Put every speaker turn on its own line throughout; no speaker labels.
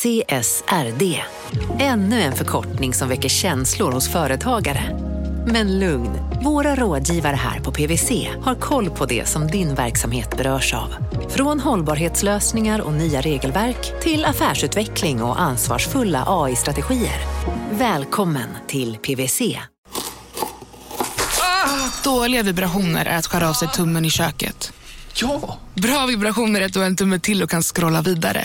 CSRD. Ännu en förkortning som väcker känslor hos företagare. Men lugn, våra rådgivare här på PWC har koll på det som din verksamhet berörs av. Från hållbarhetslösningar och nya regelverk till affärsutveckling och ansvarsfulla AI-strategier. Välkommen till PWC.
Dåliga vibrationer är att skära av sig tummen i köket.
Ja!
Bra vibrationer är att du har en tumme till och kan scrolla vidare.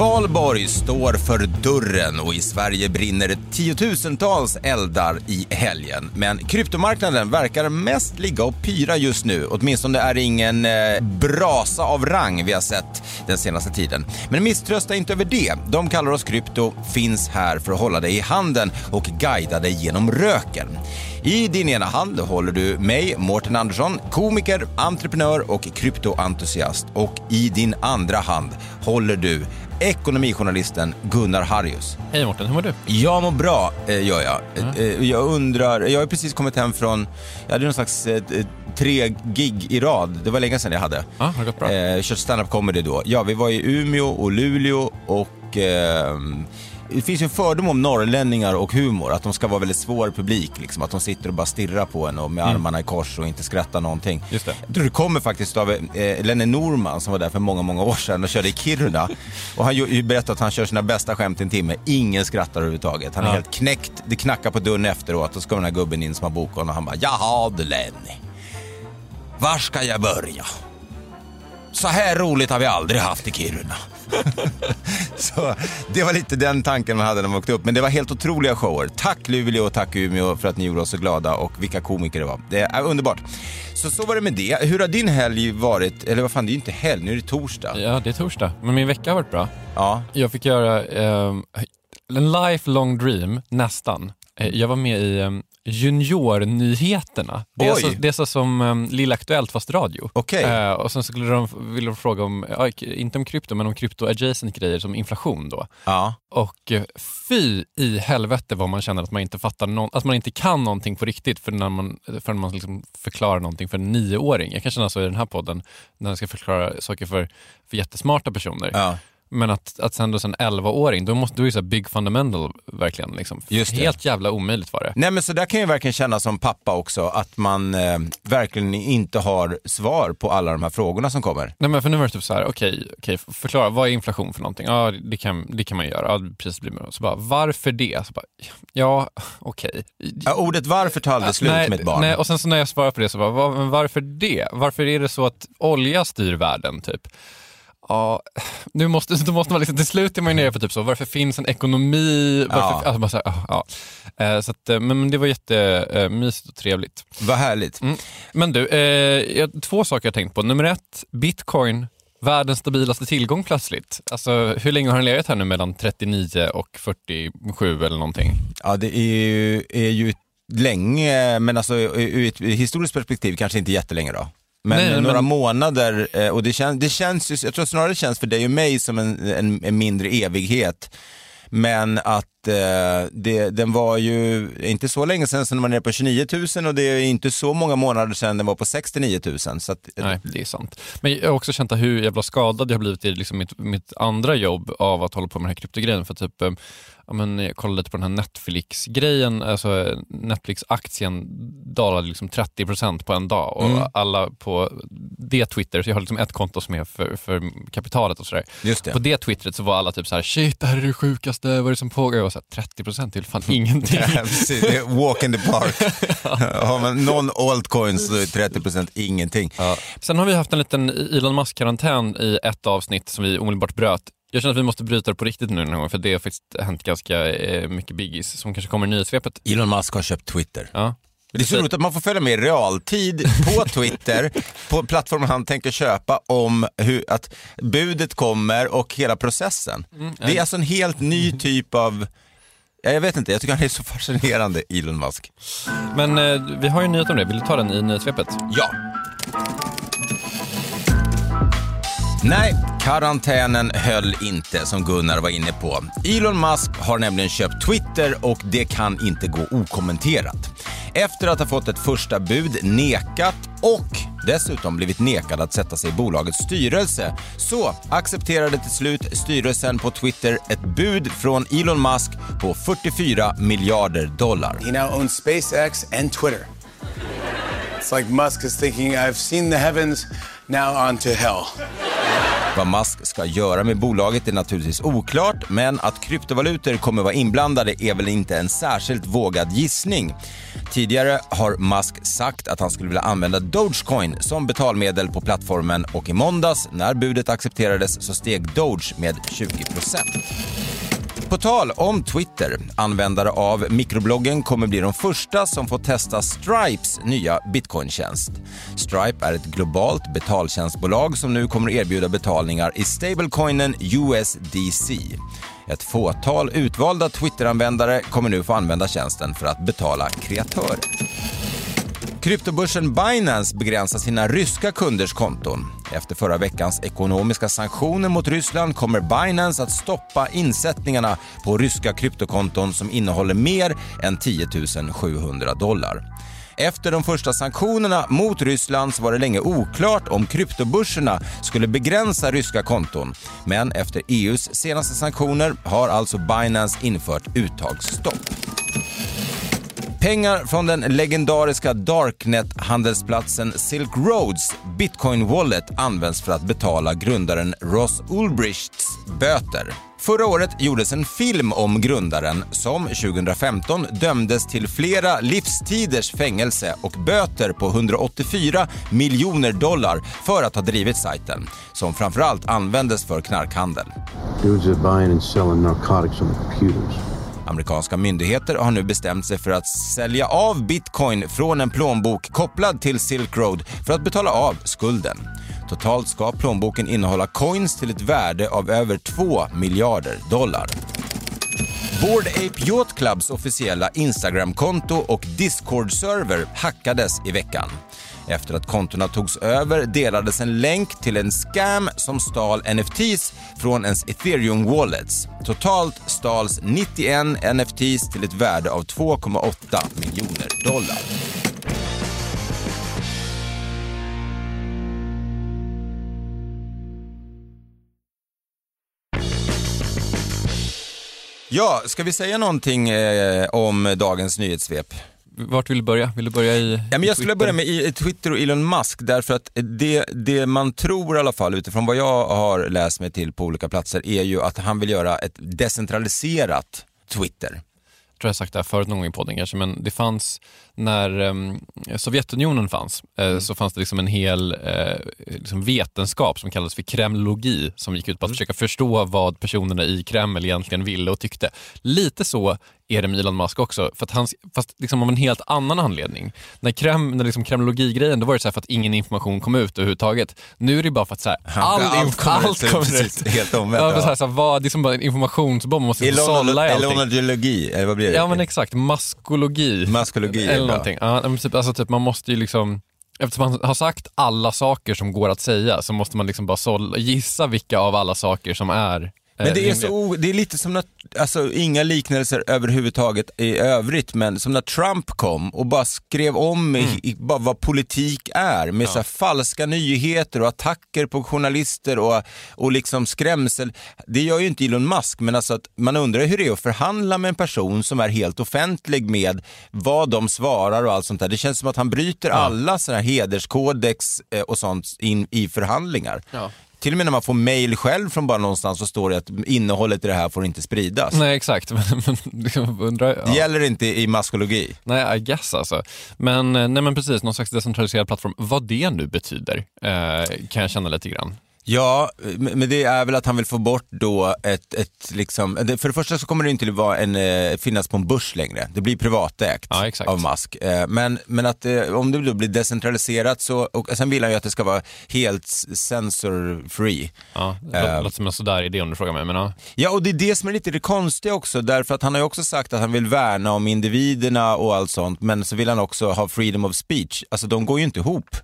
Valborg står för dörren och i Sverige brinner tiotusentals eldar i helgen. Men kryptomarknaden verkar mest ligga och pyra just nu. Åtminstone är det ingen eh, brasa av rang vi har sett den senaste tiden. Men misströsta inte över det. De kallar oss krypto, finns här för att hålla dig i handen och guida dig genom röken. I din ena hand håller du mig, Mårten Andersson, komiker, entreprenör och kryptoentusiast. Och i din andra hand håller du ekonomijournalisten Gunnar Harrius.
Hej Mårten, hur mår du?
Jag mår bra, eh, gör jag. Mm. Jag undrar, jag har precis kommit hem från, jag hade någon slags eh, tre gig i rad. Det var länge sedan jag hade.
Ja, har det gått bra?
Eh, kört stand-up comedy då. Ja, vi var i Umeå och Luleå och eh, det finns ju en fördom om norrlänningar och humor, att de ska vara väldigt svår publik, liksom, att de sitter och bara stirrar på en och med mm. armarna i kors och inte skrattar någonting.
Just det.
Jag tror det kommer faktiskt av eh, Lenne Norman som var där för många, många år sedan och körde i Kiruna. och han berättade att han kör sina bästa skämt i en timme, ingen skrattar överhuvudtaget. Han är ja. helt knäckt, det knackar på dörren efteråt och så kommer den här gubben in som har bokat och han bara, jaha du Lenny, var ska jag börja? Så här roligt har vi aldrig haft i Kiruna. så det var lite den tanken man hade när man åkte upp. Men det var helt otroliga shower. Tack Luleå och tack Umeå för att ni gjorde oss så glada och vilka komiker det var. Det är underbart. Så så var det med det. Hur har din helg varit? Eller vad fan, det är ju inte helg, nu är det torsdag.
Ja, det är torsdag. Men min vecka har varit bra.
Ja.
Jag fick göra eh, en lifelong dream, nästan. Eh, jag var med i um, Juniornyheterna. Det är, så, det är så som um, Lilla Aktuellt fast radio.
Okay. Uh,
eh, och sen skulle de, ville de fråga om, uh, inte om krypto, men om krypto-adjacent grejer som inflation då.
Ja.
Och uh, fy i helvete vad man känner att man inte fattar no att man inte kan någonting på riktigt för när man, förrän man liksom förklarar någonting för en nioåring. Jag kan känna så i den här podden, när jag ska förklara saker för, för jättesmarta personer.
Ja.
Men att, att sen då en 11-åring, då, måste, då är det så big fundamental verkligen. Liksom. Helt jävla omöjligt var det.
Nej men så där kan jag verkligen känna som pappa också, att man eh, verkligen inte har svar på alla de här frågorna som kommer.
Nej men för nu var det typ så här, okej, okay, okay, förklara, vad är inflation för någonting? Ja, det kan, det kan man göra. Ja, priset blir Så bara, varför det? Så bara, ja, okej. Okay.
Ja, ordet varför tar aldrig slut
nej,
med ett barn.
Nej, och sen så när jag svarar på det så bara, var, varför det? Varför är det så att olja styr världen typ? Ja, nu måste, då måste man liksom, till slut är man nere på typ så, varför finns en ekonomi? Varför, ja. alltså här, ja. Eh, så att, eh, men det var jättemysigt och trevligt.
Vad härligt.
Mm. Men du, eh, två saker jag tänkt på. Nummer ett, bitcoin, världens stabilaste tillgång plötsligt. Alltså, hur länge har den legat här nu mellan 39 och 47 eller någonting?
Ja, det är ju, är ju länge, men alltså ur ett historiskt perspektiv kanske inte jättelänge då. Men Nej, några men... månader, eh, och det, kän, det känns ju, jag tror snarare det känns för dig och mig som en, en, en mindre evighet. Men att eh, det, den var ju inte så länge sedan som den var nere på 29 000 och det är inte så många månader sedan den var på 69 000. Så att,
Nej, det är sant. Men jag har också känt hur jävla skadad jag har blivit i liksom mitt, mitt andra jobb av att hålla på med den här kryptogrejen. För typ, eh, ja, men jag kollade lite på den här Netflix-grejen, alltså Netflix-aktien dalade liksom 30% på en dag och mm. alla på det Twitter, så jag har liksom ett konto som är för, för kapitalet och sådär. På det Twittret så var alla typ så här: shit det här är det sjukaste, vad är det som pågår? Jag var så här, 30% till fan ingenting.
Walk in the park. Har man någon altcoin så är 30% ingenting.
Ja. Sen har vi haft en liten Elon Musk-karantän i ett avsnitt som vi omedelbart bröt Jag känner att vi måste bryta det på riktigt nu den här gången, för det har faktiskt hänt ganska eh, mycket biggies som kanske kommer i nyhetssvepet.
Elon Musk har köpt Twitter.
Ja.
Det är så roligt att man får följa med i realtid på Twitter, på plattformen han tänker köpa, om hur, att budet kommer och hela processen. Det är alltså en helt ny typ av, ja, jag vet inte, jag tycker han är så fascinerande, Elon Musk.
Men eh, vi har ju en nyhet om det, vill du ta den i nyhetssvepet?
Ja. Nej, karantänen höll inte som Gunnar var inne på. Elon Musk har nämligen köpt Twitter och det kan inte gå okommenterat. Efter att ha fått ett första bud nekat och dessutom blivit nekad att sätta sig i bolagets styrelse så accepterade till slut styrelsen på Twitter ett bud från Elon Musk på 44 miljarder dollar.
He now owns SpaceX and Twitter. It's like Musk is thinking, I've seen the heavens, now on to hell.
Vad Musk ska göra med bolaget är naturligtvis oklart, men att kryptovalutor kommer vara inblandade är väl inte en särskilt vågad gissning. Tidigare har Musk sagt att han skulle vilja använda Dogecoin som betalmedel på plattformen och i måndags när budet accepterades så steg Doge med 20 på tal om Twitter, användare av mikrobloggen kommer bli de första som får testa Stripes nya bitcointjänst. Stripe är ett globalt betaltjänstbolag som nu kommer erbjuda betalningar i stablecoinen USDC. Ett fåtal utvalda Twitteranvändare kommer nu få använda tjänsten för att betala kreatörer. Kryptobörsen Binance begränsar sina ryska kunders konton. Efter förra veckans ekonomiska sanktioner mot Ryssland kommer Binance att stoppa insättningarna på ryska kryptokonton som innehåller mer än 10 700 dollar. Efter de första sanktionerna mot Ryssland så var det länge oklart om kryptobörserna skulle begränsa ryska konton. Men efter EUs senaste sanktioner har alltså Binance infört uttagsstopp. Pengar från den legendariska Darknet-handelsplatsen Silk Roads Bitcoin Wallet används för att betala grundaren Ross Ulbrichts böter. Förra året gjordes en film om grundaren som 2015 dömdes till flera livstiders fängelse och böter på 184 miljoner dollar för att ha drivit sajten, som framförallt användes för knarkhandel.
Dudes are buying and selling narcotics on computers.
Amerikanska myndigheter har nu bestämt sig för att sälja av bitcoin från en plånbok kopplad till Silk Road för att betala av skulden. Totalt ska plånboken innehålla coins till ett värde av över 2 miljarder dollar. Bored Ape Yacht Clubs officiella Instagram-konto och Discord-server hackades i veckan. Efter att kontona togs över delades en länk till en scam som stal NFTs från ens ethereum wallets. Totalt stals 91 NFTs till ett värde av 2,8 miljoner dollar. Ja, ska vi säga någonting eh, om dagens nyhetssvep?
Vart vill du börja? Vill du börja i
Ja, men jag skulle börja med i- Twitter och Elon Musk därför att det, det man tror i alla fall utifrån vad jag har läst mig till på olika platser är ju att han vill göra ett decentraliserat Twitter.
tror jag sagt det här förut någon gång i podden kanske, men det fanns när em, Sovjetunionen fanns, eh, så fanns det liksom en hel eh, liksom vetenskap som kallades för kremlologi som gick ut på att försöka förstå vad personerna i Kreml egentligen ville och tyckte. Lite så är det med Elon Musk också, för att han, fast liksom av en helt annan anledning. När, Krem, när liksom kremlologigrejen, då var det så här för att ingen information kom ut överhuvudtaget. Nu är det bara för att så här, all,
allt
inf-
kommer ut,
allt
precis,
ut.
helt omvänt,
Ja, men så här,
ja.
så här, vad, det är som bara en informationsbomb, man måste sålla i allting.
Elonologi, eller vad blir det?
Ja men exakt, maskologi.
Maskologi är
Eller någonting. Ja, men typ, alltså typ, man måste ju liksom, eftersom man har sagt alla saker som går att säga så måste man liksom bara sålla, gissa vilka av alla saker som är
Men det är, så, det är lite som när, alltså inga liknelser överhuvudtaget i övrigt, men som när Trump kom och bara skrev om i, i, bara vad politik är med så här falska nyheter och attacker på journalister och, och liksom skrämsel. Det gör ju inte Elon Musk, men alltså att man undrar hur det är att förhandla med en person som är helt offentlig med vad de svarar och allt sånt där. Det känns som att han bryter alla sådana här hederskodex eh, och sånt in i förhandlingar.
Ja.
Till och med när man får mail själv från bara någonstans så står det att innehållet i det här får inte spridas.
Nej exakt, men, men liksom undrar,
Det
ja.
gäller inte i maskologi.
Nej, I guess alltså. Men, eh, nej, men precis, någon slags decentraliserad plattform. Vad det nu betyder eh, kan jag känna lite grann.
Ja, men det är väl att han vill få bort då ett, ett liksom, för det första så kommer det inte vara en, eh, finnas på en börs längre. Det blir privatägt
Ja,
av Musk. Eh, Men, men att eh, om det då blir decentraliserat så, och sen vill han ju att det ska vara helt sensor free.
Ja, det låter som en sådär idé om du frågar mig. Men, ja.
Ja, och det är det som är lite det konstiga också, därför att han har ju också sagt att han vill värna om individerna och allt sånt, men så vill han också ha freedom of speech. Alltså de går ju inte ihop.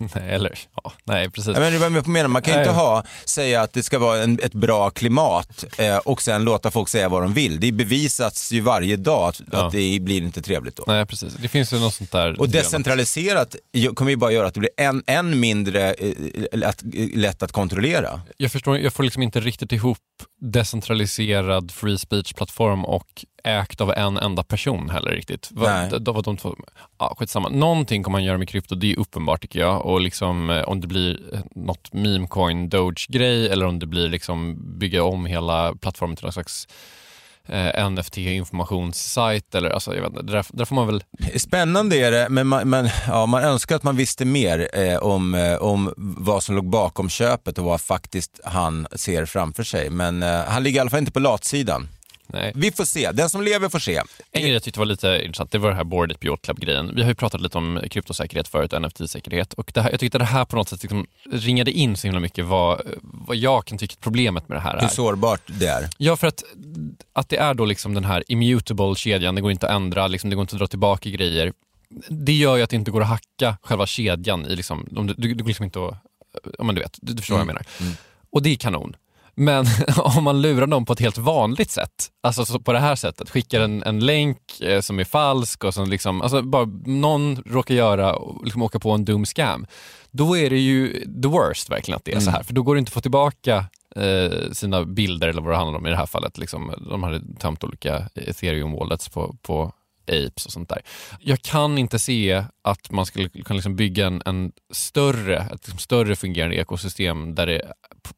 nej, eller, ja, nej, precis.
Menar, vad jag menar, man kan ju inte ha, säga att det ska vara en, ett bra klimat eh, och sen låta folk säga vad de vill. Det bevisats ju varje dag att,
Ja.
att det blir inte trevligt då.
Nej, precis. Det finns ju något sånt där.
Och decentraliserat kommer ju bara göra att det blir än, än mindre eh, lätt, lätt att kontrollera.
Jag förstår, jag får liksom inte riktigt ihop decentraliserad free speech-plattform och ägt av en enda person heller riktigt.
Nej.
Vad, var de två, ja, skitsamma. Någonting kommer man göra med krypto, det är uppenbart tycker jag. Och liksom, eh, om det blir eh, något memecoin doge-grej eller om det blir liksom bygga om hela plattformen till någon slags eh, NFT-informationssajt eller alltså, jag vet inte, där, där får man väl
Spännande är det, men man, man, ja, man önskar att man visste mer eh, om, eh, om vad som låg bakom köpet och vad faktiskt han ser framför sig. Men eh, han ligger i alla fall inte på latsidan.
Nej.
Vi får se, den som lever får se.
En grej jag tyckte var lite intressant, det var det här Board Ape Yacht Club-grejen. Vi har ju pratat lite om kryptosäkerhet förut, NFT-säkerhet. Och här, jag tyckte det här på något sätt liksom ringade in så himla mycket vad, vad jag kan tycka problemet med det här
Hur
är.
sårbart det är.
Ja, för att, att det är då liksom den här immutable-kedjan, det går inte att ändra, liksom, det går inte att dra tillbaka grejer. Det gör ju att det inte går att hacka själva kedjan. I liksom, om du, du, går liksom inte att, ja, men du vet, du, du förstår vad jag menar. Och det är kanon. Men om man lurar någon på ett helt vanligt sätt, alltså så på det här sättet, skickar en, en länk eh, som är falsk och som liksom, alltså bara någon råkar göra, och liksom åka på en dum scam, då är det ju the worst verkligen att det är så här. För då går det inte att få tillbaka eh, sina bilder eller vad det handlar om i det här fallet. Liksom, de hade tömt olika ethereum wallets på, på apes och sånt där. Jag kan inte se att man skulle kunna liksom bygga en, en större, ett liksom större fungerande ekosystem där det,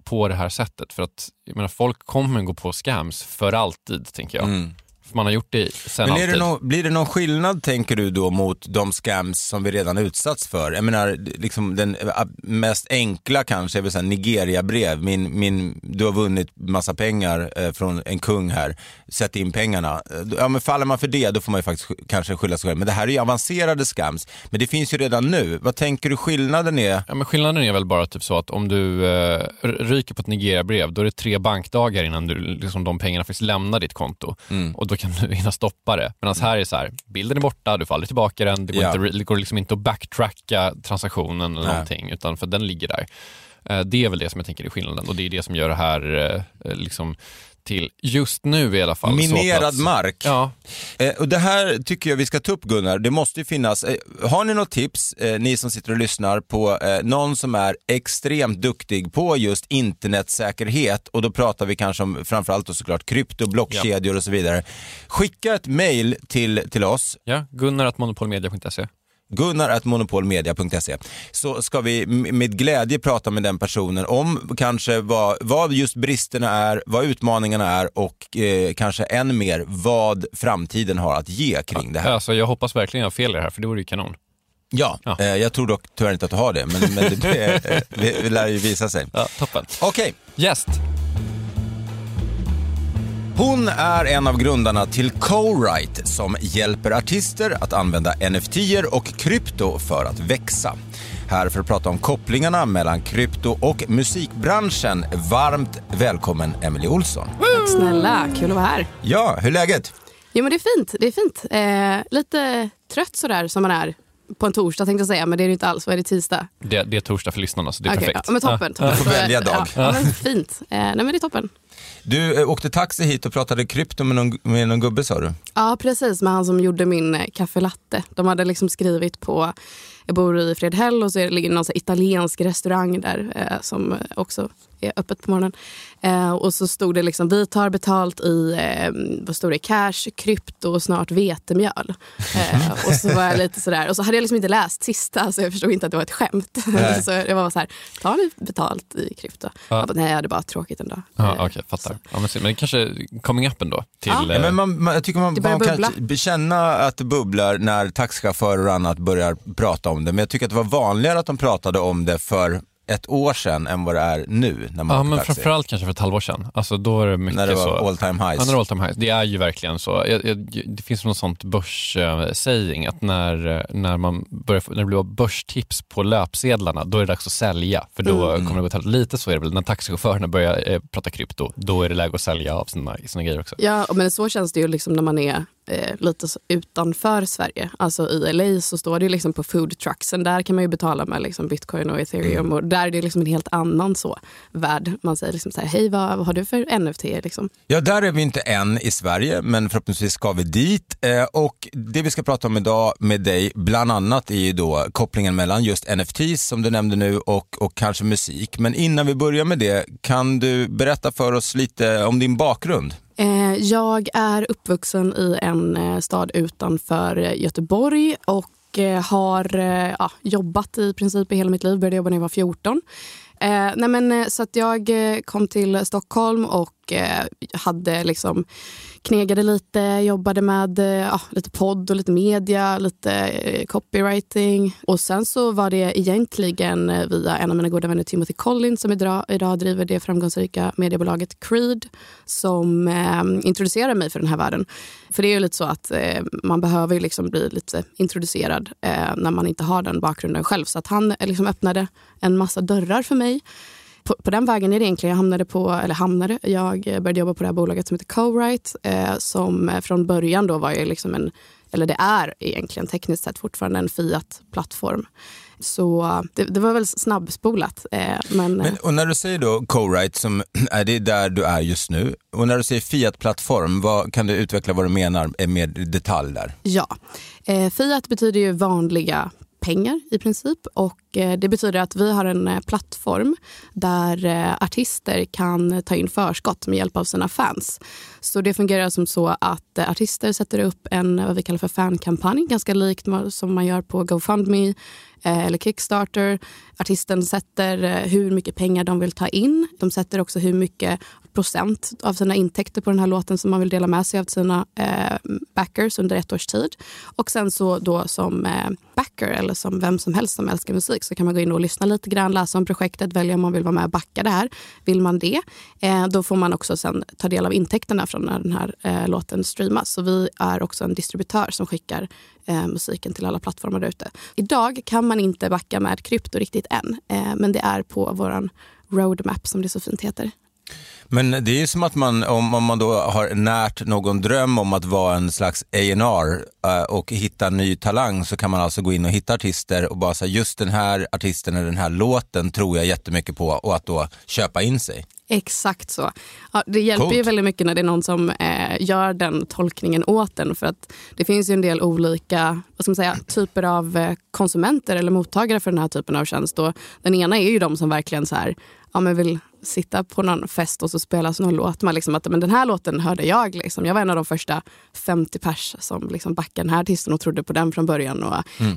på det här sättet. För att jag menar, folk kommer gå på scams för alltid, tänker jag. Mm man har gjort det sen
Men är
alltid.
det nå- blir det någon skillnad, tänker du då, mot de scams som vi redan utsatts för? Jag menar, liksom den äh, mest enkla kanske är väl Nigeria-brev. Min, min, du har vunnit massa pengar eh, från en kung här, sätt in pengarna. Eh, Ja, men faller man för det, då får man ju faktiskt sk- kanske skylla sig själv. Men det här är ju avancerade scams. Men det finns ju redan nu. Vad tänker du skillnaden är?
Ja, men skillnaden är väl bara typ så att om du eh, ryker på ett Nigeria-brev, då är det tre bankdagar innan du, liksom, de pengarna faktiskt lämnar ditt konto.
Mm.
Och då kan du hinna stoppa det. Medan här är så här, bilden är borta, du får aldrig tillbaka den, det går,
Ja.
inte, det går liksom inte att backtracka transaktionen eller
Nej.
någonting, utan för den ligger där. Eh, det är väl det som jag tänker är skillnaden och det är det som gör det här eh, liksom till, just nu i alla fall.
Minerad mark.
Ja,
Eh, och det här tycker jag vi ska ta upp Gunnar. Det måste ju finnas, eh, har ni något tips, eh, ni som sitter och lyssnar, på eh, någon som är extremt duktig på just internetsäkerhet och då pratar vi kanske om framförallt då såklart krypto, blockkedjor och så vidare. Skicka ett mail till, till oss,
ja gunnar.monopolmedia.se.
gunnar.monopolmedia.se så ska vi med glädje prata med den personen om kanske vad, vad just bristerna är, vad utmaningarna är och eh, kanske än mer vad framtiden har att ge kring det här.
Alltså, jag hoppas verkligen jag har fel i det här, för det vore ju kanon.
Ja,
Ja.
Eh, jag tror dock tyvärr inte att du har det, men, men det, det, det, det lär ju visa sig.
Ja, toppen.
Okej,
Gäst.
Hon är en av grundarna till Co-Write som hjälper artister att använda nft och krypto för att växa. Här för att prata om kopplingarna mellan krypto och musikbranschen. Varmt välkommen Emily Olsson.
Tack snälla, kul att vara här.
Ja, hur är läget?
Jo men det är fint. Det är fint. Eh, lite trött sådär som man är på en torsdag tänkte jag säga, men det är det inte alls. Vad är det tisdag?
Det, det är torsdag för lyssnarna, så det är
Okej,
perfekt.
Ja, men toppen. toppen.
får välja dag.
Ja, ja, men fint. Eh, nej men det är toppen.
Du eh, åkte taxi hit och pratade krypto med någon, med någon gubbe sa du?
Ja precis, med han som gjorde min eh, kaffelatte. De hade liksom skrivit på, jag bor i Fredhäll och så ligger det någon så italiensk restaurang där eh, som eh, också är öppet på morgonen. Eh, och så stod det liksom, vi tar betalt i, eh, vad stod det, cash, krypto och snart vetemjöl. Eh, och så var jag lite sådär, och så hade jag liksom inte läst sista så jag förstod inte att det var ett skämt. Så jag var så här, tar ni betalt i krypto? Jag bara, nej jag hade bara tråkigt en dag.
Ja,
Eh,
Okej, fattar. Ja, men, men kanske coming up ändå. Till,
Ja.
Ja,
eh,
men man, man, jag tycker man, man kan
bubbla.
t- känna att det bubblar när taxichaufförer och annat börjar prata om det. Men jag tycker att det var vanligare att de pratade om det för ett år sedan än vad det är nu när man
Ja, men
taxi?
framförallt kanske för ett halvår sedan. Alltså, då är det mycket
När det var
så.
all time highs?
Ja, när det var all time highs. Det är ju verkligen så. Jag, jag, det finns något sånt börs-saying att när, när, man börjar, när det blir börstips på löpsedlarna, då är det dags att sälja. För då
Mm.
kommer det gå till Lite så är det väl. När taxichaufförerna börjar eh, prata krypto, då är det läge att sälja av sina, sina grejer också.
Ja, men så känns det ju liksom när man är eh, lite utanför Sverige. Alltså i LA så står det liksom på food trucksen. Där kan man ju betala med liksom bitcoin och ethereum. Och där är det liksom en helt annan så värld. Man säger liksom så här, hej vad, vad har du för NFT? Liksom.
Ja, där är vi inte än i Sverige, men förhoppningsvis ska vi dit. Eh, och det vi ska prata om idag med dig, bland annat, är ju då kopplingen mellan just NFTs som du nämnde nu och, och kanske musik. Men innan vi börjar med det, kan du berätta för oss lite om din bakgrund?
Eh, jag är uppvuxen i en eh, stad utanför Göteborg och eh, har ja, jobbat i princip i hela mitt liv. Började jobba när jag var 14. Eh, nej men, så att jag kom till Stockholm och eh, hade liksom knegade lite, jobbade med eh, ja, lite podd och lite media, lite eh, copywriting. Och sen så var det egentligen eh, via en av mina goda vänner Timothy Collins som idag, idag driver det framgångsrika mediebolaget Creed som eh, introducerade mig för den här världen. För det är ju lite så att eh, man behöver ju liksom bli lite introducerad eh, när man inte har den bakgrunden själv. Så att han eh, liksom öppnade en massa dörrar för mig. På, på den vägen är det egentligen jag hamnade på, eller hamnade, jag började jobba på det här bolaget som heter Co-Write eh, som från början då var ju liksom en, eller det är egentligen tekniskt sett fortfarande en Fiat-plattform. Så eh, det, det var väl snabbspolat. Eh, men,
Men, och när du säger då co-write, som är det där du är just nu, och när du säger Fiat-plattform, kan du utveckla vad du menar med detalj där?
Ja. Eh, Fiat betyder ju vanliga pengar i princip. Och eh, Det betyder att vi har en eh, plattform där eh, artister kan ta in förskott med hjälp av sina fans. Så Det fungerar som så att artister sätter upp en vad vi kallar för fankampanj, ganska likt som man gör på GoFundMe eller Kickstarter. Artisten sätter hur mycket pengar de vill ta in. De sätter också hur mycket procent av sina intäkter på den här låten som man vill dela med sig av till sina eh, backers under ett års tid. Och sen så då som eh, backer eller som vem som helst som älskar musik så kan man gå in och lyssna lite grann, läsa om projektet, välja om man vill vara med och backa det här. Vill man det, eh, då får man också sen ta del av intäkterna från när den här eh, låten streamas. Så vi är också en distributör som skickar eh, musiken till alla plattformar där ute. Idag kan man inte backa med krypto riktigt än, eh, men det är på våran roadmap som det så fint heter.
Men det är ju som att man, om, man då har närt någon dröm om att vara en slags A&R eh, och hitta ny talang så kan man alltså gå in och hitta artister och bara säga just den här artisten eller den här låten tror jag jättemycket på och att då köpa in sig.
Exakt så. Ja, det hjälper ju
Coolt.
väldigt mycket när det är någon som eh, gör den tolkningen åt en. För att det finns ju en del olika vad ska man säga, typer av eh, konsumenter eller mottagare för den här typen av tjänst. Och den ena är ju de som verkligen så här, ja, men vill sitta på någon fest och så spelas någon låt. Man liksom att, men den här låten hörde jag. Liksom. Jag var en av de första 50 pers som liksom backade den här artisten och trodde på den från början. Och,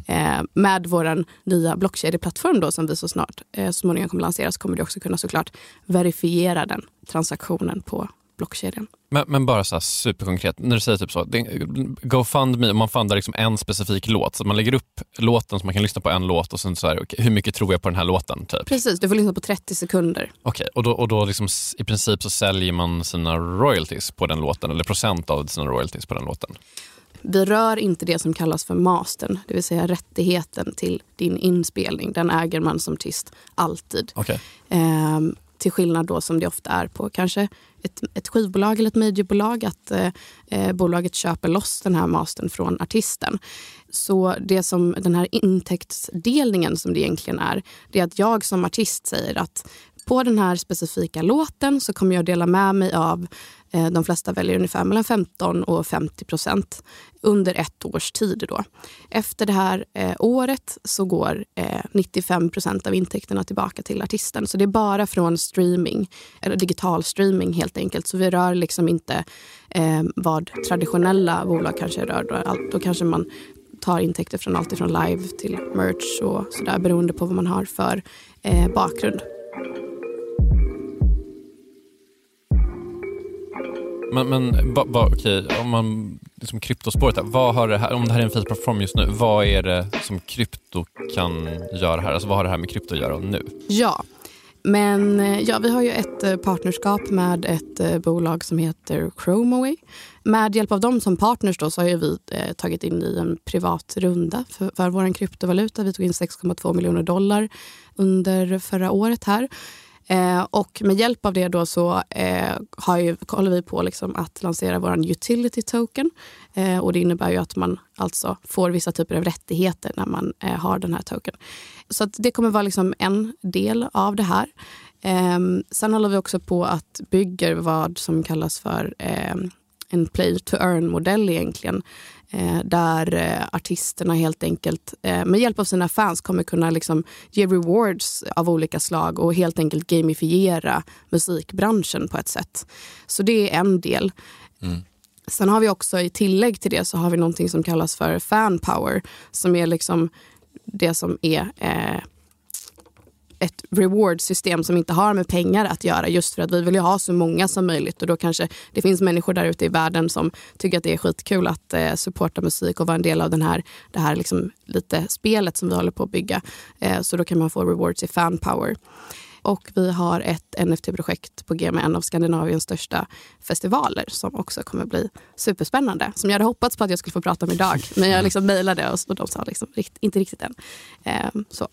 eh, med vår nya blockkedjeplattform då, som vi så snart eh, småningom kommer lansera så kommer du också kunna såklart verifiera den transaktionen på blockkedjan.
Men, men bara så superkonkret, när du säger typ så, GoFundMe, om man fundar liksom en specifik låt, så man lägger upp låten så man kan lyssna på en låt och sen så här, okej, hur mycket tror jag på den här låten? Typ.
Precis, du får lyssna på 30 sekunder.
Okej, och då, och då liksom, i princip så säljer man sina royalties på den låten, eller procent av sina royalties på den låten.
Vi rör inte det som kallas för mastern, det vill säga rättigheten till din inspelning. Den äger man som artist alltid.
Okej.
Ehm, till skillnad då som det ofta är på kanske ett, ett skivbolag eller ett mediebolag att eh, eh, bolaget köper loss den här mastern från artisten. Så det som den här intäktsdelningen som det egentligen är, det är att jag som artist säger att på den här specifika låten så kommer jag dela med mig av, Eh, de flesta väljer ungefär mellan 15 och 50 procent under ett års tid. Då. Efter det här eh, året så går eh, 95 procent av intäkterna tillbaka till artisten. Så det är bara från streaming, eller digital streaming helt enkelt. Så vi rör liksom inte eh, vad traditionella bolag kanske rör. Då, då kanske man tar intäkter från allt ifrån live till merch och sådär beroende på vad man har för eh, bakgrund.
Men, men ba, ba, okej, om man liksom kryptospåret, här, vad har det här, om det här är en fiat-plattform just nu, vad är det som krypto kan göra här? Alltså vad har det här med krypto att göra nu?
Ja, men eh, ja, vi har ju ett eh, partnerskap med ett eh, bolag som heter Chromaway. Med hjälp av dem som partners då, så har vi eh, tagit in i en privat runda för, för vår kryptovaluta. Vi tog in 6,2 miljoner dollar under förra året här. Eh, och med hjälp av det då så eh, har ju, håller vi på liksom att lansera vår utility token. Eh, och det innebär ju att man alltså får vissa typer av rättigheter när man eh, har den här token. Så det kommer vara liksom en del av det här. Ehm, sen håller vi också på att bygga vad som kallas för ehm, en play to earn-modell egentligen. Eh, där eh, artisterna helt enkelt eh, med hjälp av sina fans kommer kunna liksom ge rewards av olika slag och helt enkelt gamifiera musikbranschen på ett sätt. Så det är en del. Mm. Sen har vi också i tillägg till det så har vi någonting som kallas för fan power som är liksom det som är eh, ett rewardsystem som inte har med pengar att göra just för att vi vill ju ha så många som möjligt och då kanske det finns människor där ute i världen som tycker att det är skitkul att eh, supporta musik och vara en del av den här, det här liksom lite spelet som vi håller på att bygga. Eh, så då kan man få rewards i fanpower. Och vi har ett NFT-projekt på G med en av Skandinaviens största festivaler som också kommer bli superspännande. Som jag hade hoppats på att jag skulle få prata om idag. Men jag liksom mejlade och de sa liksom, inte riktigt än. Eh, så.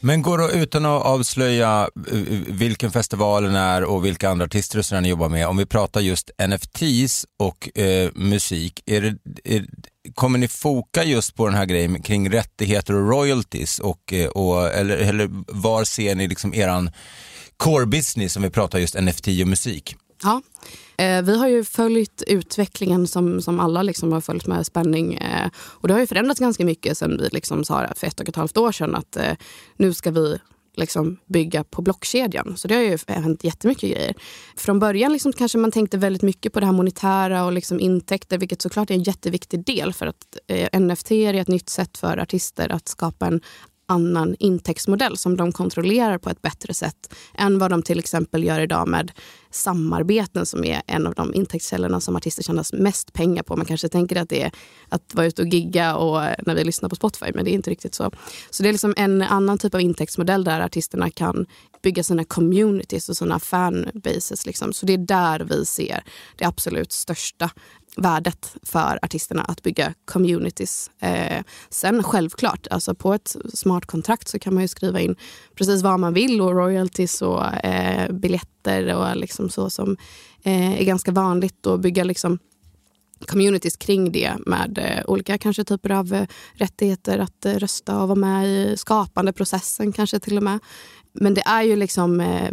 Men går det utan att avslöja eh, vilken festivalen är och vilka andra artister ni jobbar med, om vi pratar just NFTs och eh, musik, är det, är, kommer ni foka just på den här grejen kring rättigheter och royalties och, eh, och eller, eller var ser ni liksom eran core business om vi pratar just NFT och musik?
Ja, eh, vi har ju följt utvecklingen som, som alla liksom har följt med spänning. Eh, och det har ju förändrats ganska mycket sen vi liksom sa för ett och ett halvt år sedan att eh, nu ska vi liksom bygga på blockkedjan. Så det har ju hänt jättemycket grejer. Från början liksom kanske man tänkte väldigt mycket på det här monetära och liksom intäkter, vilket såklart är en jätteviktig del för att eh, NFT är ett nytt sätt för artister att skapa en annan intäktsmodell som de kontrollerar på ett bättre sätt än vad de till exempel gör idag med samarbeten som är en av de intäktskällorna som artister tjänar mest pengar på. Man kanske tänker att det är att vara ute och gigga och eh, när vi lyssnar på Spotify, men det är inte riktigt så. Så det är liksom en annan typ av intäktsmodell där artisterna kan bygga sina communities och sina fanbases. Liksom. Så det är där vi ser det absolut största värdet för artisterna att bygga communities. Eh, sen självklart, alltså på ett smart kontrakt så kan man ju skriva in precis vad man vill och royalties och eh, biljetter och liksom så som eh, är ganska vanligt och bygga liksom communities kring det med eh, olika kanske typer av eh, rättigheter att eh, rösta och vara med i skapandeprocessen kanske till och med. Men det är ju liksom eh,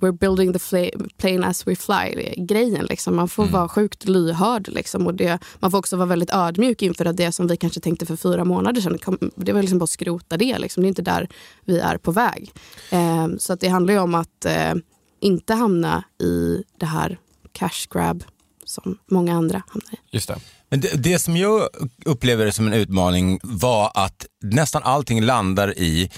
we're building the plane as we fly-grejen. Liksom. Man får mm. vara sjukt lyhörd. Liksom. Och det, man får också vara väldigt ödmjuk inför att det som vi kanske tänkte för fyra månader sedan, det var liksom bara att skrota det. Liksom. Det är inte där vi är på väg. Eh, så att det handlar ju om att eh, inte hamna i det här cash grab som många andra hamnar i.
Just det. Men det, det som jag upplever som en utmaning var att nästan allting landar i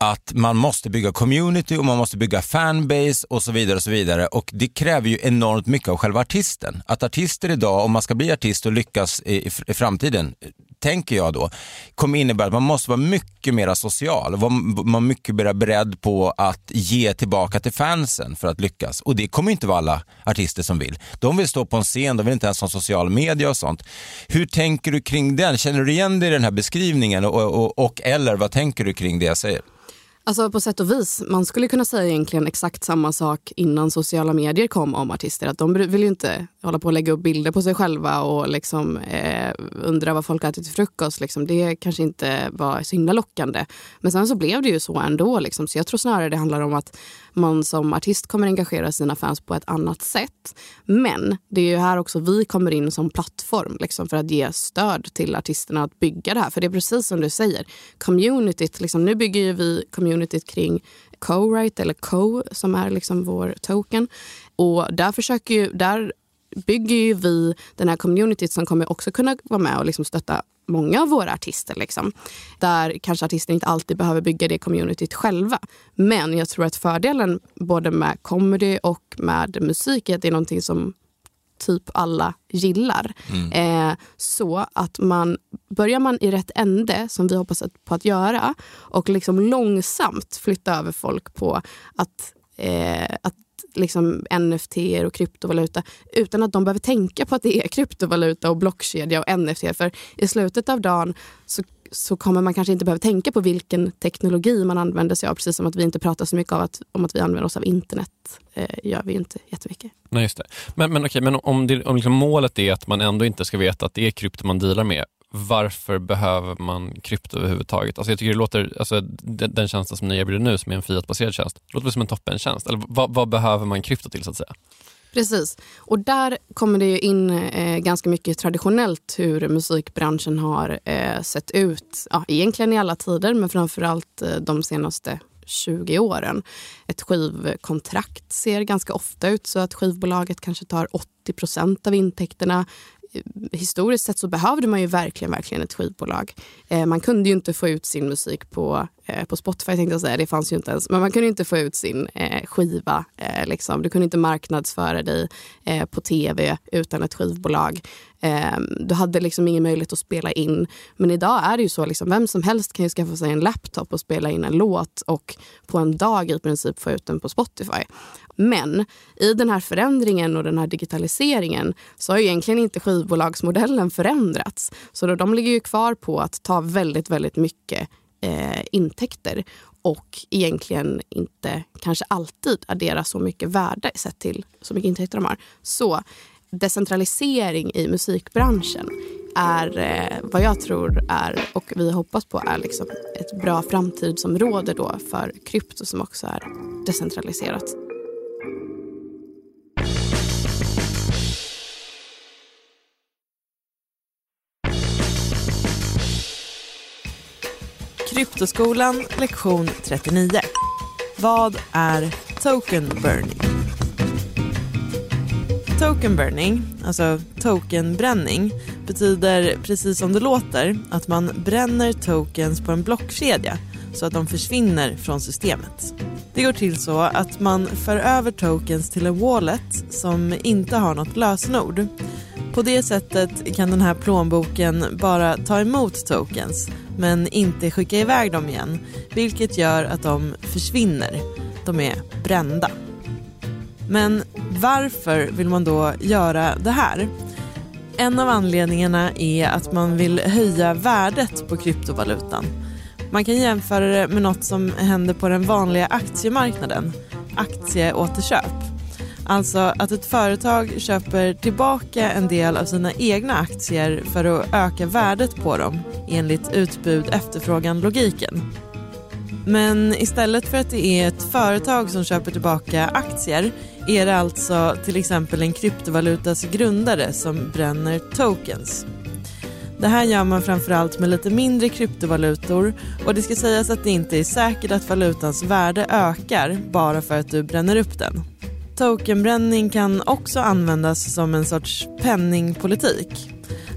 att man måste bygga community och man måste bygga fanbase och så vidare. Och så vidare. Och det kräver ju enormt mycket av själva artisten. Att artister idag, om man ska bli artist och lyckas i, i, i framtiden, tänker jag då, kommer innebära att man måste vara mycket mer social. Vara man mycket mer beredd på att ge tillbaka till fansen för att lyckas. Och det kommer inte vara alla artister som vill. De vill stå på en scen, de vill inte ens ha social media och sånt. Hur tänker du kring den? Känner du igen dig i den här beskrivningen och, och, och eller vad tänker du kring det jag säger?
Alltså på sätt och vis. Man skulle kunna säga egentligen exakt samma sak innan sociala medier kom om artister. Att de vill ju inte hålla på och lägga upp bilder på sig själva och liksom, eh, undra vad folk äter till frukost. Liksom. Det kanske inte var så himla lockande. Men sen så blev det ju så ändå. Liksom. Så jag tror snarare det handlar om att man som artist kommer engagera sina fans på ett annat sätt. Men det är ju här också vi kommer in som plattform liksom, för att ge stöd till artisterna att bygga det här. För det är precis som du säger, communityt, liksom, nu bygger ju vi communityt kring co-write eller co som är liksom vår token. Och där, försöker ju, där bygger ju vi den här communityt som kommer också kunna vara med och liksom stötta många av våra artister. Liksom. Där kanske artister inte alltid behöver bygga det communityt själva. Men jag tror att fördelen både med comedy och med musik är att det är någonting som typ alla gillar. Eh, så att man börjar man i rätt ände, som vi hoppas att, på att göra och liksom långsamt flytta över folk på att, eh, att liksom NFT och kryptovaluta utan att de behöver tänka på att det är kryptovaluta och blockkedja och NFT. För i slutet av dagen så, så kommer man kanske inte behöva tänka på vilken teknologi man använder sig av. Precis som att vi inte pratar så mycket av att, om att vi använder oss av internet. Eh, gör vi inte jättemycket.
Nej, just det. Men, men, okej, men om, det, om liksom målet är att man ändå inte ska veta att det är krypto man dealar med, varför behöver man krypto överhuvudtaget? Alltså jag tycker det låter, alltså den, den tjänsten som ni erbjuder nu, som är en Fiat-baserad tjänst, låter väl som en toppentjänst. Eller vad, vad behöver man krypto till så att säga?
Precis. Och där kommer det ju in eh, ganska mycket traditionellt hur musikbranschen har eh, sett ut. Ja, egentligen i alla tider, men framförallt eh, de senaste 20 åren. Ett skivkontrakt ser ganska ofta ut så att skivbolaget kanske tar 80 procent av intäkterna historiskt sett så behövde man ju verkligen, verkligen ett skivbolag. Eh, man kunde ju inte få ut sin musik på, Eh, på Spotify, tänkte jag säga. det fanns ju inte ens. Men man kunde inte få ut sin eh, skiva. Eh, liksom. Du kunde inte marknadsföra dig eh, på tv utan ett skivbolag. Eh, du hade liksom ingen möjlighet att spela in. Men idag är det ju så, liksom, vem som helst kan ju skaffa sig en laptop och spela in en låt och på en dag i princip få ut den på Spotify. Men i den här förändringen och den här digitaliseringen så har ju egentligen inte skivbolagsmodellen förändrats. Så då, de ligger ju kvar på att ta väldigt, väldigt mycket eh, intäkter och egentligen inte kanske alltid addera så mycket värde sett till så mycket intäkter de har. Så decentralisering i musikbranschen är eh, vad jag tror är och vi hoppas på är liksom ett bra framtidsområde då för krypto som också är decentraliserat.
Kryptoskolan lektion 39. Vad är token burning? Token burning, alltså tokenbränning, betyder precis som det låter att man bränner tokens på en blockkedja så att de försvinner från systemet. Det går till så att man för över tokens till en wallet som inte har något lösenord. På det sättet kan den här plånboken bara ta emot tokens men inte skicka iväg dem igen vilket gör att de försvinner. De är brända. Men varför vill man då göra det här? En av anledningarna är att man vill höja värdet på kryptovalutan. Man kan jämföra det med något som händer på den vanliga aktiemarknaden, aktieåterköp. Alltså att ett företag köper tillbaka en del av sina egna aktier för att öka värdet på dem enligt utbud-efterfrågan-logiken. Men istället för att det är ett företag som köper tillbaka aktier är det alltså till exempel en kryptovalutas grundare som bränner tokens. Det här gör man framförallt med lite mindre kryptovalutor och det ska sägas att det inte är säkert att valutans värde ökar bara för att du bränner upp den. Tokenbränning kan också användas som en sorts penningpolitik.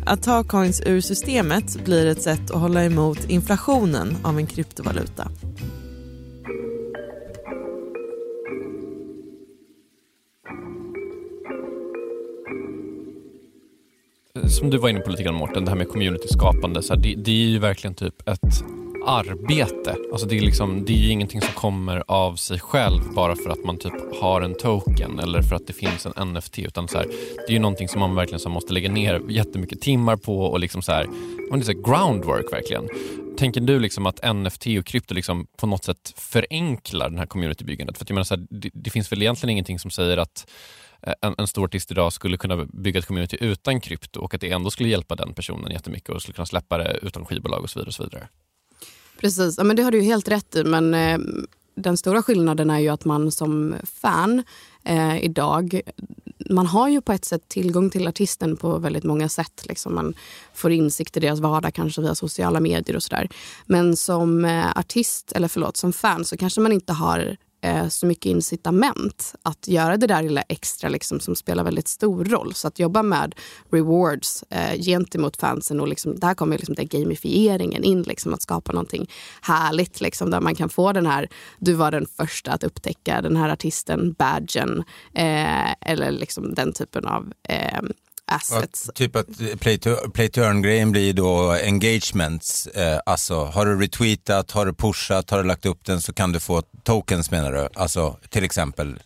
Att ta coins ur systemet blir ett sätt att hålla emot inflationen av en kryptovaluta.
som du var inne på lite grann Mårten, det här med community-skapande, så här, det, det, är ju verkligen typ ett arbete. Alltså det, är liksom, det är ju ingenting som kommer av sig själv bara för att man typ har en token eller för att det finns en NFT. Utan så här, det är ju någonting som man verkligen så måste lägga ner jättemycket timmar på och liksom så här, man är så groundwork verkligen. Tänker du liksom att NFT och krypto liksom på något sätt förenklar den här communitybyggandet? För att jag menar så här, det, det finns väl egentligen ingenting som säger att eh, en, en stor artist idag skulle kunna bygga ett community utan krypto och att det ändå skulle hjälpa den personen jättemycket och skulle kunna släppa det utan skivbolag och så vidare. Och så vidare.
Precis, ja, men det har du ju helt rätt i. Men eh, den stora skillnaden är ju att man som fan eh, idag man har ju på ett sätt tillgång till artisten på väldigt många sätt. Liksom man får insikt i deras vardag kanske via sociala medier och sådär. Men som eh, artist, eller förlåt, som fan så kanske man inte har eh, så mycket incitament att göra det där lilla extra liksom, som spelar väldigt stor roll. Så att jobba med rewards eh, gentemot fansen och liksom, där kommer liksom den gamifieringen in. Liksom, att skapa någonting härligt liksom, där man kan få den här, du var den första att upptäcka den här artisten, badgen eh, eller liksom den typen av eh, assets.
Ja, typ att play to, play to earn-grejen blir då engagements. Eh, alltså har du retweetat, har du pushat, har du lagt upp den så kan du få tokens menar du? Alltså till exempel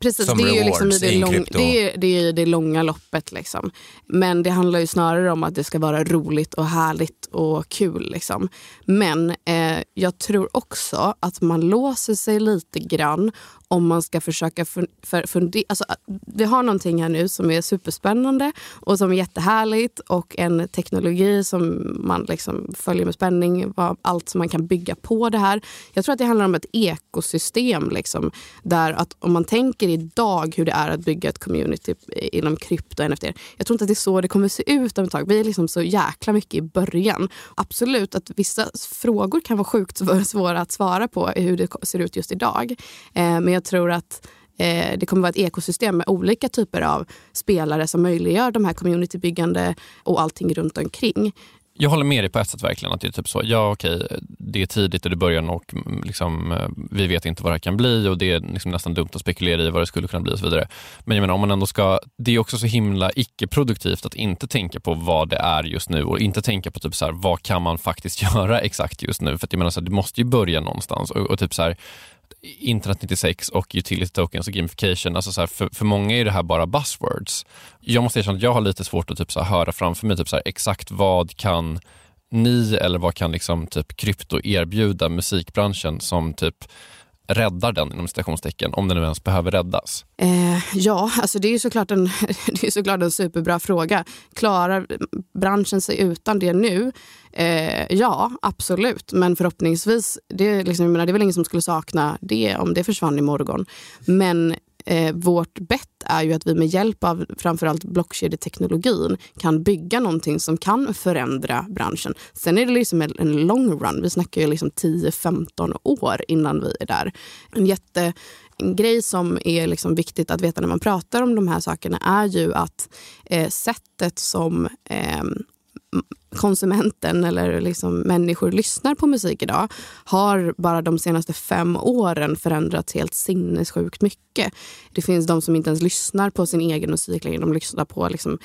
Precis,
som
det är ju liksom i det, lång, det, är, det är det långa loppet. Liksom. Men det handlar ju snarare om att det ska vara roligt och härligt och kul. Liksom. Men eh, jag tror också att man låser sig lite grann om man ska försöka fun- för, fundera. Alltså, äh, vi har någonting här nu som är superspännande och som är jättehärligt och en teknologi som man liksom följer med spänning. Allt som man kan bygga på det här. Jag tror att det handlar om ett ekosystem. Liksom, där att om man tänker idag hur det är att bygga ett community inom krypto och NFT. Jag tror inte att det är så det kommer se ut om ett tag. Vi är liksom så jäkla mycket i början. Absolut att vissa frågor kan vara sjukt svåra att svara på hur det ser ut just idag. Eh, men jag tror att eh, det kommer vara ett ekosystem med olika typer av spelare som möjliggör de här communitybyggande och allting runt omkring.
Jag håller med dig på ett sätt verkligen. Att det är typ så, ja okej, det är tidigt och det och mm, liksom, eh, vi vet inte vad det här kan bli och det är liksom nästan dumt att spekulera i vad det skulle kunna bli och så vidare. Men jag menar om man ändå ska, det är också så himla icke-produktivt att inte tänka på vad det är just nu och inte tänka på typ så här, vad kan man faktiskt göra exakt just nu. För att jag menar så här, det måste ju börja någonstans och, och typ så här, internet 96 och utility tokens och gamification. Alltså så här, för, för många är det här bara buzzwords. Jag måste erkänna att jag har lite svårt att typ så här, höra framför mig typ så här, exakt vad kan ni eller vad kan liksom typ krypto erbjuda musikbranschen som typ räddar den inom citationstecken om den nu ens behöver räddas?
Eh, ja, alltså det är ju såklart en, det är såklart en superbra fråga. Klarar branschen sig utan det nu? Eh, ja, absolut. Men förhoppningsvis, det är, liksom, jag menar, det är väl ingen som skulle sakna det om det försvann imorgon. Men eh, vårt bett är ju att vi med hjälp av framförallt blockkedjeteknologin kan bygga någonting som kan förändra branschen. Sen är det liksom en, en long run. Vi snackar ju liksom 10-15 år innan vi är där. En jätte en grej som är liksom viktigt att veta när man pratar om de här sakerna är ju att eh, sättet som eh, konsumenten eller liksom människor lyssnar på musik idag har bara de senaste fem åren förändrats helt sinnessjukt mycket. Det finns de som inte ens lyssnar på sin egen musik längre. De lyssnar på liksom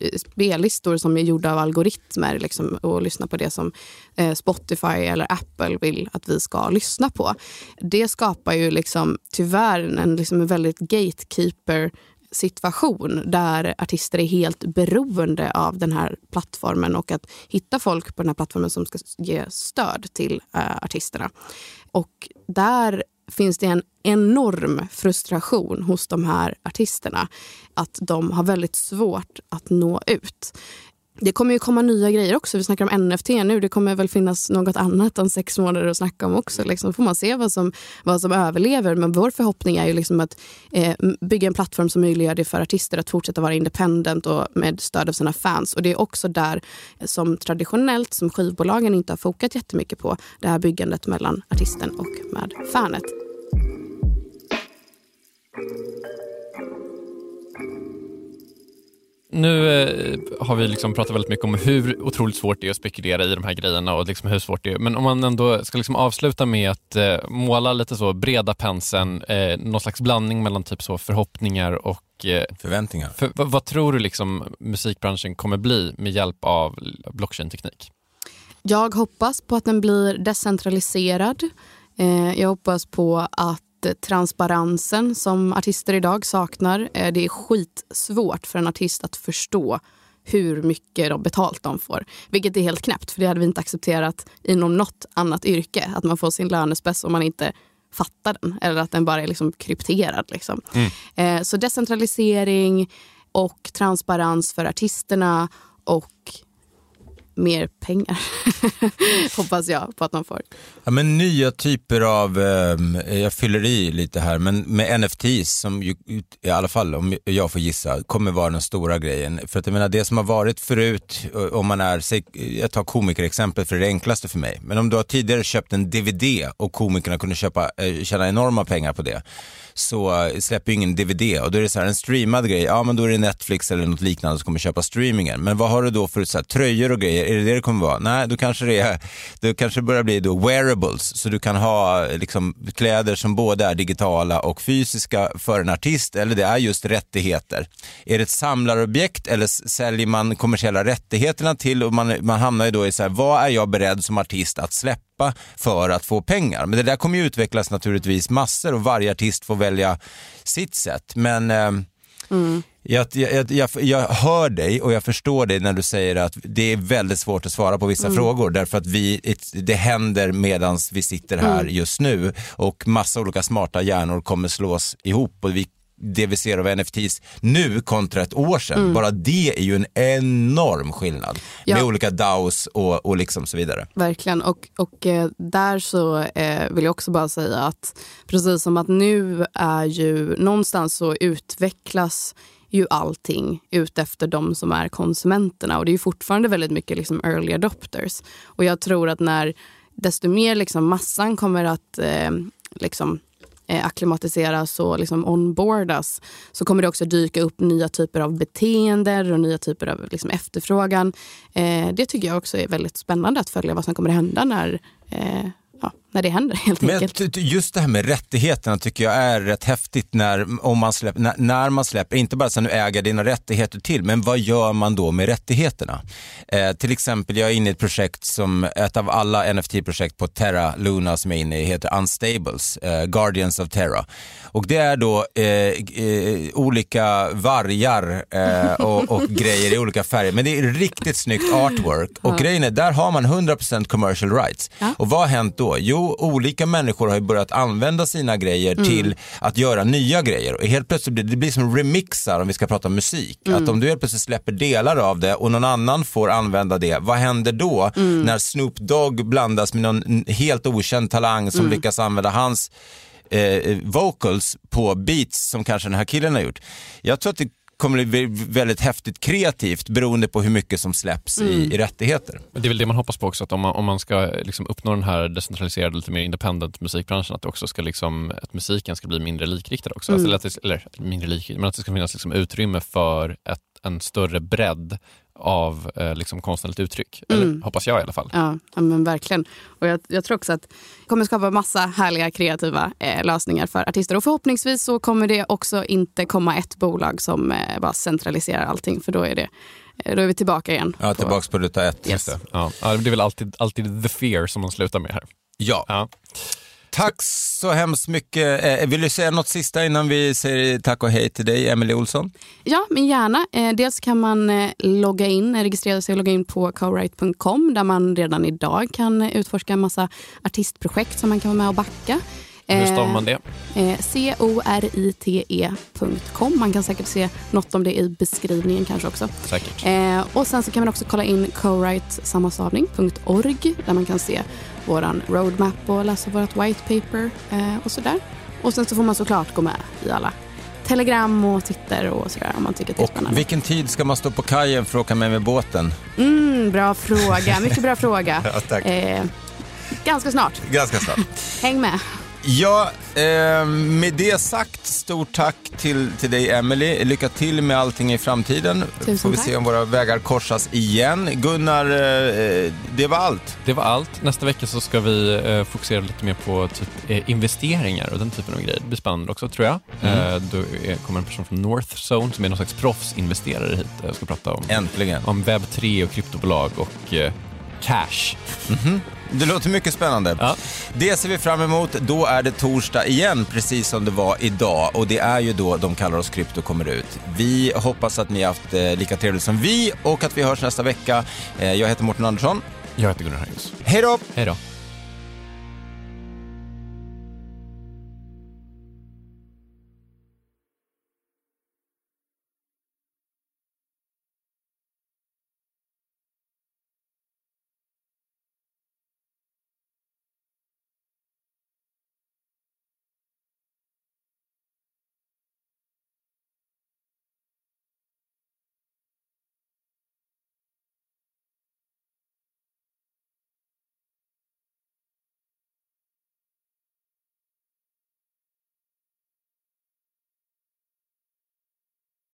eh, spellistor som är gjorda av algoritmer liksom, och lyssnar på det som eh, Spotify eller Apple vill att vi ska lyssna på. Det skapar ju liksom, tyvärr en, liksom en väldigt gatekeeper situation där artister är helt beroende av den här plattformen och att hitta folk på den här plattformen som ska ge stöd till eh, artisterna. Och där finns det en enorm frustration hos de här artisterna att de har väldigt svårt att nå ut. Det kommer ju komma nya grejer också. Vi snackar om NFT nu. Det kommer väl finnas något annat om sex månader att snacka om också. Liksom får man se vad som, vad som överlever. Men vår förhoppning är ju liksom att eh, bygga en plattform som möjliggör det för artister att fortsätta vara independent och med stöd av sina fans. Och det är också där som traditionellt, som skivbolagen inte har fokat jättemycket på, det här byggandet mellan artisten och med fanet.
Nu eh, har vi liksom pratat väldigt mycket om hur otroligt svårt det är att spekulera i de här grejerna och liksom hur svårt det är. Men om man ändå ska liksom avsluta med att eh, måla lite så breda penseln, eh, någon slags blandning mellan typ så förhoppningar och
Förväntningar.
för, vad, vad tror du liksom musikbranschen kommer bli med hjälp av blockchain-teknik?
Jag hoppas på att den blir decentraliserad. Jag hoppas på att transparensen som artister idag saknar. Eh, det är skitsvårt för en artist att förstå hur mycket de betalt de får. Vilket är helt knäppt, för det hade vi inte accepterat inom något annat yrke. Att man får sin lönespec om man inte fattar den. Eller att den bara är liksom krypterad. Liksom. Eh, så decentralisering och transparens för artisterna och mer pengar. Hoppas jag på att de får.
Ja, men nya typer av, eh, jag fyller i lite här, men med NFTs som ju, i alla fall om jag får gissa, kommer vara den stora grejen. För att jag menar det som har varit förut, om man är, säg, jag tar komikerexempel för det är det enklaste för mig, men om du har tidigare köpt en DVD och komikerna kunde köpa, eh, tjäna enorma pengar på det, så släpper ju ingen DVD och då är det så här en streamad grej, ja men då är det Netflix eller något liknande som kommer köpa streamingen. Men vad har du då för så här, tröjor och grejer, är det det det kommer vara? Nej, då kanske det, är, då kanske det börjar bli då wearables, så du kan ha liksom, kläder som både är digitala och fysiska för en artist eller det är just rättigheter. Är det ett samlarobjekt eller säljer man kommersiella rättigheterna till och man, man hamnar ju då i så här, vad är jag beredd som artist att släppa för att få pengar. Men det där kommer ju utvecklas naturligtvis massor och varje artist får välja sitt sätt. Men eh, jag, jag, jag, jag hör dig och jag förstår dig när du säger att det är väldigt svårt att svara på vissa frågor. Därför att vi, det händer medan vi sitter här just nu. Och massa olika smarta hjärnor kommer slås ihop och vi det vi ser av NFTs nu kontra ett år sedan, bara det är ju en enorm skillnad
Ja.
med olika DAOs och, och liksom så vidare.
Verkligen. Och, och eh, där så eh, vill jag också bara säga att precis som att nu är ju någonstans så utvecklas ju allting ut efter de som är konsumenterna. Och det är ju fortfarande väldigt mycket liksom early adopters. Och jag tror att när desto mer liksom massan kommer att eh, liksom eh, akklimatiseras och liksom onboardas så kommer det också dyka upp nya typer av beteenden och nya typer av liksom efterfrågan. Eh, det tycker jag också är väldigt spännande att följa vad som kommer att hända när, eh, ja, när det händer helt
Men
enkelt.
just det här med rättigheterna tycker jag är rätt häftigt när, om man, släpper, när, när man släpper, inte bara så att nu äger dina rättigheter till, men vad gör man då med rättigheterna? Eh, till exempel, jag är inne i ett projekt som, ett av alla NFT-projekt på Terra Luna som jag är inne i heter Unstables, eh, Guardians of Terra. Och det är då eh, eh, olika vargar eh, och, och grejer i olika färger, men det är riktigt snyggt artwork. Och grejen är, där har man 100% commercial rights. Och vad har hänt då? Jo, olika människor har ju börjat använda sina grejer till att göra nya grejer. Och helt plötsligt blir det blir som remixar om vi ska prata musik. Att om du helt plötsligt släpper delar av det och någon annan får använda det, vad händer då när Snoop Dogg blandas med någon helt okänd talang som lyckas använda hans eh, vocals på beats som kanske den här killen har gjort. Jag tror att det kommer att bli väldigt häftigt kreativt beroende på hur mycket som släpps i, i rättigheter.
Men Det är väl det man hoppas på också, att om man, om man ska liksom uppnå den här decentraliserade, lite mer independent musikbranschen, att, det också ska liksom, att musiken ska bli mindre likriktad också. Alltså, eller, att det, eller mindre likriktad, men att det ska finnas liksom utrymme för ett, en större bredd av eh, liksom konstnärligt uttryck. Eller, hoppas jag i alla fall.
Ja, ja, men verkligen. Och jag, jag tror också att det kommer skapa massa härliga kreativa eh, lösningar för artister. Och förhoppningsvis så kommer det också inte komma ett bolag som eh, bara centraliserar allting. För då är, det, eh, då är vi tillbaka igen.
Ja,
på-
tillbaks på ruta ett.
Yes.
Ja, ja, det är väl alltid, alltid the fear som man slutar med här.
Ja.
Ja.
Tack så hemskt mycket. Eh, vill du säga något sista innan vi säger tack och hej till dig, Emily Olsson?
Ja, men gärna. Eh, dels kan man eh, logga in, registrera sig och logga in på cowrite.com där man redan idag kan eh, utforska en massa artistprojekt som man kan vara med och backa.
Hur stavar
Eh,
man det?
Eh, C-O-R-I-T-E.com. Man kan säkert se något om det i beskrivningen kanske också.
Säkert.
Eh, och sen så kan man också kolla in co-write-sammanstavning.org där man kan se våran roadmap och läsa vårt white paper eh, och sådär. Och sen så får man såklart gå med i alla Telegram och Twitter och sådär om man tycker att det är
Och
spännande.
vilken tid ska man stå på kajen för att åka med med båten?
Mm, bra fråga, mycket bra fråga.
Ja, tack.
Eh, ganska snart.
Ganska snart.
Häng med.
Ja, eh, med det sagt, stort tack till, till dig Emily. Lycka till med allting i framtiden.
Tusen
Får vi
tack.
se om våra vägar korsas igen. Gunnar, eh, det var allt.
Det var allt. Nästa vecka så ska vi eh, fokusera lite mer på typ, eh, investeringar och den typen av grejer. Det blir spännande också tror jag. Eh, då kommer en person från North Zone som är någon slags proffsinvesterare hit och ska prata om,
Äntligen.
om webb 3 och kryptobolag och eh, cash.
Det låter mycket spännande.
Ja.
Det ser vi fram emot. Då är det torsdag igen, precis som det var idag. Och det är ju då De kallar oss krypto kommer ut. Vi hoppas att ni har haft eh, lika trevligt som vi och att vi hörs nästa vecka. Eh, jag heter Mårten Andersson.
Jag heter Gunnar Harjus.
Hej då!
Hej då.